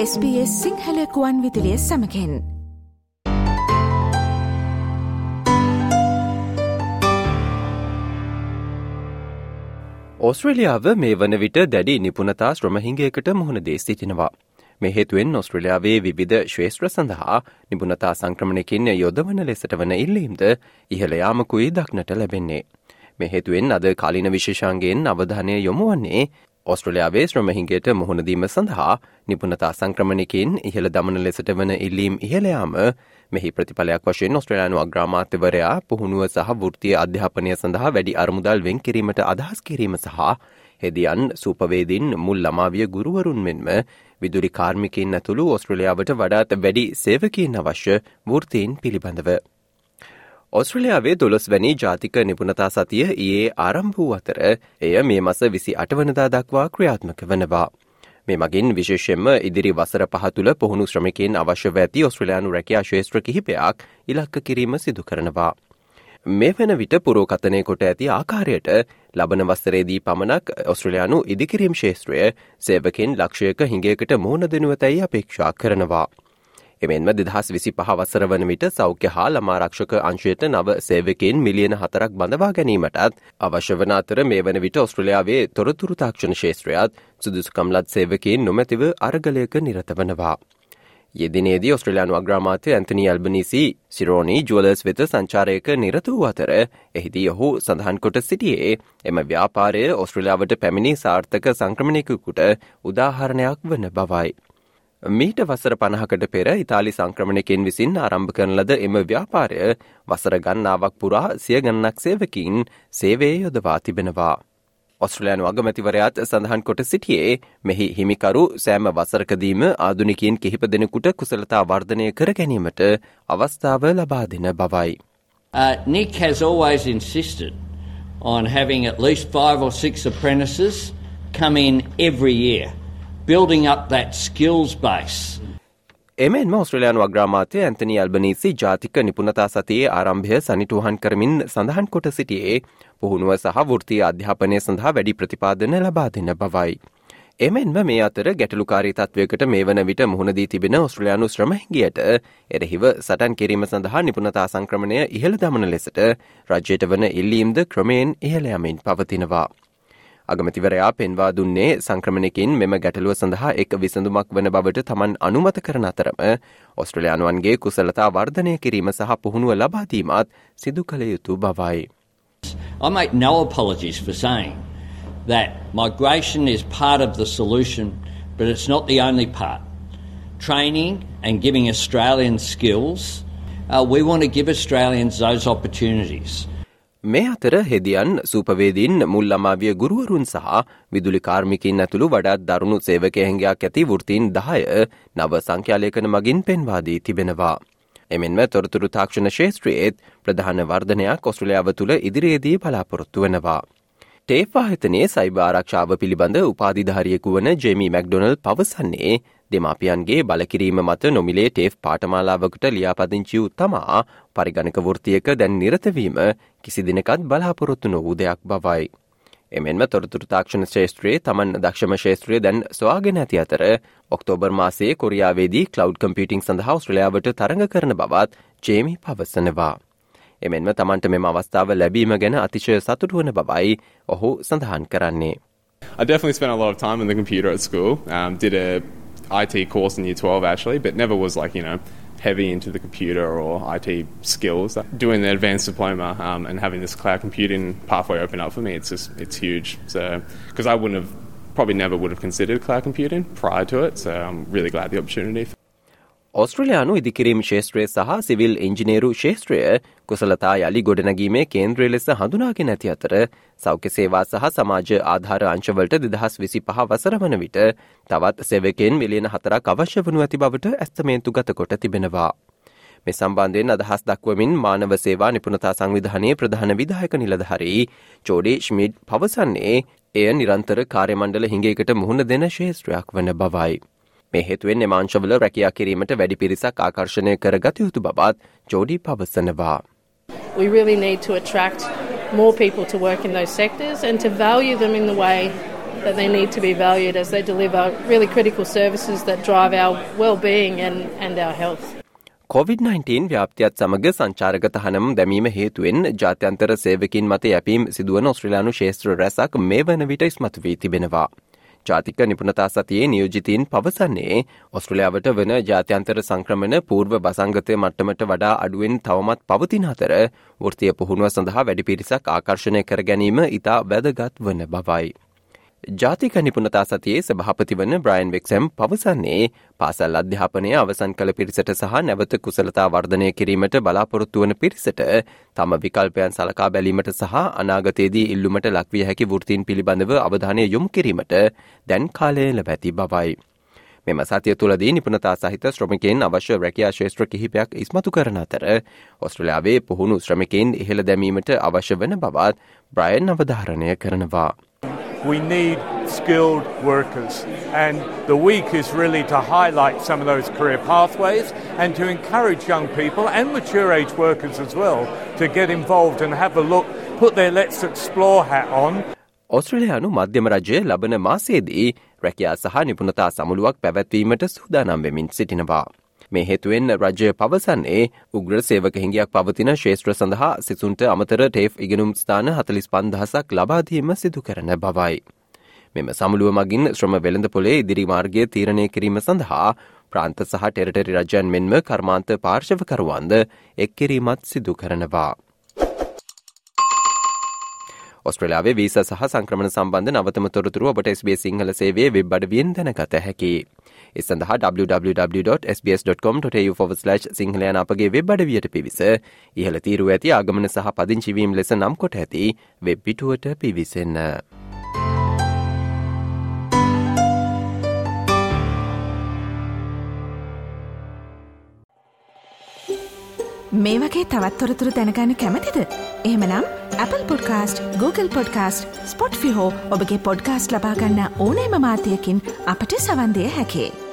SBS සිංහලකුවන් විදිලිය සමකෙන් ඔස්ට්‍රලියාව මේ වන විට දැඩි නිපුණතා ශ්‍රමහිංගයකට මුහුණ දේ සිටිනවා. මේ හේතුවෙන් ඔස්ට්‍රලියාවේ විවිධ ශ්වේෂත්‍ර සඳහා නිපුණතා සංක්‍රමණයකින් යොදවන ලෙසට වන ඉල්ලීම්ද ඉහළයාමකුයි දක්නට ලැබෙන්නේ. මේ හේතුවෙන් අද කාලින විශේෂන්ගෙන් අවධානය යොමුවන්නේ ඔස්ට්‍රලයාාවේ ශ්‍රමහින්ගේට මුහුණදීම සඳහා නිපුණතා සංක්‍රමණයකින් ඉහළ දමන ලෙසට වන ඉල්ලීම් ඉහළයාම මෙහි ප්‍රතිඵලයක් වශයෙන් ඔස්ට්‍රලයානු අග්‍රාමාත්‍යවරයා පුහුණුව සහ වෘතිය අධ්‍යාපනය සඳහා වැඩි අරමුදල් වෙන් කිරීමට අදහස් කිරීම සහ හෙදියන් සූපවේදින් මුල් ළමාවිය ගුරුවරුන් මෙන්ම විදුරි කාර්මිකින් ඇතුළු ඔස්ට්‍රලියාවට වඩාත් වැඩි සේවකින් අවශ්‍ය වෘතීන් පිළිබඳව. ඔස්ට්‍රලයාාවේ දොළොස් වැනි ජාතික නිපුණතා සතිය ඒ ආරම්භ වූ අතර එය මේ මස විසි අටවනදා දක්වා ක්‍රියාත්මක වනවා. මේ මගින් විශේෂෙන්ම ඉදිරි වසර පහතුල පුහුණු ශ්‍රමිකෙන් අවශ්‍යව ඇති ඔස්ට්‍රලයානු රැකයා ශේෂත්‍ර කිහිපයක් ඉලක්ක කිරීම සිදු කරනවා. මේ වන විට පුරෝකතනය කොට ඇති ආකාරයට ලබන වස්සරේදී පමණක් ඔස්ට්‍රලයානු ඉදිකිරීම් ශේත්‍රය සේවකෙන් ලක්ෂයක හිඟයකට මෝන දෙනුවතැයි අපේක්ෂා කරනවා. එමෙන්ම දෙදහස් විසි පහවසර වන විට සෞඛ්‍ය හා ළමාරක්ෂක අංශයට නව සේවකෙන් මිලියන හතරක් බඳවා ගැනීමටත් අවශ්‍ය වන අතර මේ වන විට ඔස්ට්‍රලයාාවේ තොරතුරු තාක්ෂණ ශේත්‍රයත් සුදුසුකම්ලත් සේවකයෙන් නොමැතිව අරගලයක නිරත වනවා. යෙදිනේදී ඔස්ට්‍රලයානු අග්‍රාමාතය ඇන්තනි අල්බනිසි සිරෝනි ජුවලස් වෙත සංචාරයක නිරත වූ අතර එහිදී ඔහු සඳහන් කොට සිටියේ එම ව්‍යාපාරය ඔස්ට්‍රලියාවට පැමිණි සාර්ථක සංක්‍රමණයකුකුට උදාහරණයක් වන බවයි. මීට වසර පණහකට පෙර ඉතාලි සංක්‍රමණයකෙන් විසින් ආරම්භ කරන ලද එම ව්‍යාපාරය වසර ගන්නාවක් පුරා සිය ගන්නක් සේවකින් සේවේ යොදවා තිබෙනවා. ඔස්ට්‍රලයන් වගමැතිවරයාත් සඳහන් කොට සිටියේ මෙහි හිමිකරු සෑම වසරකදීම ආදුනිකින් කිහිප දෙනෙකුට කුසලතා වර්ධනය කර ගැනීමට අවස්ථාව ලබා දෙන බවයි. Uh, Nick has always insisted on having at least five or six apprentices come in every year. Building up that skills base. එමෙන්ම ඔස්ට්‍රලයානු අග්‍රාමාතය ඇන්තනි අල්බනීසි ජාතික නිපුණතා සතියේ ආරම්භය සනිටුහන් කරමින් සඳහන් කොට සිටියේ පුහුණුව සහ වෘතිය අධ්‍යාපනය සඳහා වැඩි ප්‍රතිපාදන ලබා දෙන්න බවයි. එමෙන්ම මේ අතර ගැටලුකාරී තත්වයකට මේ වන විට මුහුණදී තිබෙන ඔස්ට්‍රලයානු ශ්‍රමහිගියට එරහිව සටන් කිරීම සඳහා නිපුණතා සංක්‍රමණය ඉහළ දමන ලෙසට රජ්‍යයට වන ඉල්ලීම්ද ක්‍රමයෙන් ඉහළයමින් පවතිනවා. අගමතිවරයා පෙන්වා දුන්නේ සංක්‍රමණකින් මෙම ගැටලුව සඳහා එක් විසඳුමක් වන බවට තමන් අනුමත කරන අතරම ඔස්ට්‍රලයානුවන්ගේ කුසලතා වර්ධනය කිරීම සහ පුහුණුව ලබාදීමත් සිදු කළ යුතු බවයි. I make no apologies for saying that migration is part of the solution, but it's not the only part. Training and giving Australians skills, uh, we want to give Australians those opportunities. මේ අතර හෙදියන් සූපවේදීන් මුල් අමාවිය ගුරුවරුන් සහ විදුලි කාර්මිකින් ඇතුළු වඩාත් දරුණු සේවක හැඟයක් ඇති වෘතීන් දහය නව සංඛ්‍යාලයකන මගින් පෙන්වාදී තිබෙනවා. එමෙන්ම තොරතුරු තාක්ෂණ ශේත්‍රයේත් ප්‍රධාන වර්ධනයක් ඔස්ට්‍රලියාව තුළ ඉදිරියේදී බලාපොරොත්තු වෙනවා. ටේප් ආයතනයේ සයිබ ආරක්ෂාව පිළිබඳ උපාධිධාරියෙකු වන ජෙමි මැක්ඩොනල් පවසන්නේ දෙමාපියන්ගේ බලකිරීම මත නොමිලේ ටේෆ් පාටමාලාවකට ලියාපදිංචිව් තමා පරිගණක වෘතියක දැන් නිරතවීම කිසි දිනකත් බලාපොරොත්තු නොවූ දෙයක් බවයි. එමෙන්ම තොරතුරු තාක්ෂණ ශේත්‍රයේ තමන් දක්ෂම ශේත්‍රය දැන් ස්වාගෙන ඇති අතර ඔක්තෝබර් මාසයේ කොරියාවේදී කලව් කම්පියටිං සඳහා ස්ට්‍රලයාාවට තරඟ කරන බවත් ජේමි පවසනවා. එමෙන්ම තමන්ට මෙම අවස්ථාව ලැබීම ගැන අතිශය සතුටුවන බවයි ඔහු සඳහන් කරන්නේ. I definitely spent a lot of time on the computer at school. Um, did a IT course in year 12 actually, but never was like, you know, heavy into the computer or IT skills. Doing the advanced diploma um, and having this cloud computing pathway open up for me, it's just, it's huge. So, because I wouldn't have, probably never would have considered cloud computing prior to it. So I'm really glad the opportunity. ඔස්ට්‍රලයානු ඉදිකිරීම් ශේත්‍රය සහ civil ඉංජිනේරු ශේත්‍රය කුසලතා යළි ගොඩනැගීමේ කේන්ද්‍රය ලෙස හඳුනාගෙන ඇති අතර සෞඛ්‍ය සේවා සහ සමාජ ආධාර අංශවලට දෙදහස් විසි පහ වසර වන විට තවත් සෙවකෙන් මිලියන හතරක් අවශ්‍ය වනු ඇති බවට ඇස්තමේන්තු ගත කොට තිබෙනවා. මේ සම්බන්ධයෙන් අදහස් දක්වමින් මානව සේවා නිපුණතා සංවිධානයේ ප්‍රධාන විදායක නිලධහරී චෝඩේ ශ්මිඩ් පවසන්නේ එය නිරන්තර කාර්යමණ්ඩල හිඟේකට මුහුණ දෙන ශේත්‍රයක් වන බවයි. මේ හේතුවෙන් එමාංශවල රැකියා කිරීමට වැඩි පිරිසක් ආකර්ෂණය කර ගත යුතු බවත් ජෝඩි පවසනවා. We really need to attract more people to work in those sectors and to value them in the way that they need to be valued as they deliver really critical services that drive our well-being and, and our health. COොVID-19 ව්‍යාප්තියත් සමග සංචාරක තහනම් දැමීම හේතුවෙන් ජාත්‍යන්තර සේවකින් මත යැපීම් සිදුවන ඔස්ට්‍රලයානු ශේත්‍ර රැසක් මේ වන විට ඉස්මතු වී තිබෙනවා. ජාතික නිපුණතා සතියේ නියෝජිතීන් පවසන්නේ ඔස්ට්‍රලයාාවට වන ජාත්‍යන්තර සංක්‍රමණ පූර්ව බසංගතය මට්ටමට වඩා අඩුවෙන් තවමත් පවතින අතර වෘතිය පුහුණුව සඳහා වැඩි පිරිසක් ආකර්ශණය කර ගැනීම ඉතා වැදගත් වන බවයි. ජාතික නිපුණතා සතියේ සභහපති වන බ්‍රයින් වෙක්සම් පවසන්නේ පාසල් අධ්‍යාපනය අවසන් කළ පිරිසට සහ නැවත කුසලතා වර්ධනය කිරීමට බලාපොරොත්තු වන පිරිසට තම විකල්පයන් සලකා බැලීමට සහ අනාගතයේදී ඉල්ලුමට ලක්විය හැකි වෘතීන් පිළිබඳව අවධානය යොමු කිරීමට දැන් කාලය ලැබැති බවයි. මෙම සතිය තුළදී නිපුණතා සහිත ශ්‍රමිකෙන් අවශ්‍ය රැකයා ශේෂත්‍ර කිහිපයක් ඉස්මතු කරන අතර ඔස්ට්‍රලයාාවේ පුහුණු ශ්‍රමිකෙන් ඉහළ දැමීමට අවශ්‍ය වන බවත් බ්‍රයන් අවධාරණය කරනවා. We need skilled workers. And the week is really to highlight some of those career pathways and to encourage young people and mature age workers as well to get involved and have a look, put their Let's Explore hat on. ඔස්ට්‍රලයානු මධ්‍යම රජය ලබන මාසේදී රැකයා සහ නිපුණතා සමුළුවක් පැවැත්වීමට සූදානම් වෙමින් සිටිනවා. මේ හේතුවෙන් රජය පවසන්නේ උග්‍ර සේවක හිංගයක් පවතින ශේත්‍ර සඳහා සිසුන්ට අමතර ටේෆ් ඉගෙනුම් ස්ථාන හතලිස් පන්දහසක් ලබාදීම සිදු කරන බවයි. මෙම සමුළුව මගින් ශ්‍රම වෙළඳ පොලේ ඉදිරි මාර්ගය තීරණය කිරීම සඳහා ප්‍රාන්ත සහ ටෙරටරි රජයන් මෙන්ම කර්මාන්ත පාර්ශවකරුවන්ද එක්කිරීමත් සිදු කරනවා. ඔස්ට්‍රලාවේ වීස සහ සංක්‍රමණ සම්බන්ධ නවතම තොරතුරු ඔබට ස්බේ සිංහල සේවේ වෙබ් අඩවියෙන් දැනගත හැකි. ඒ සඳහා www.sbs.com.tu/ සිංහලයන අපගේ වෙබ් අඩවියට පිවිස ඉහළ තීරුව ඇති ආගමන සහ පදිංචිවීම් ලෙස නම් කොට ඇති වෙබ් පිටුවට පිවිසන්න. මේ වගේ තවත්තොරතුරු දැනගන්න කැමතිද. එහමනම් Apple podcast Google podcast Spotify ඔබගේ පොඩ්කාස්ට ලබාගන්න ඕනෑම මාතයකින් අපට සවන්දය හැකේ.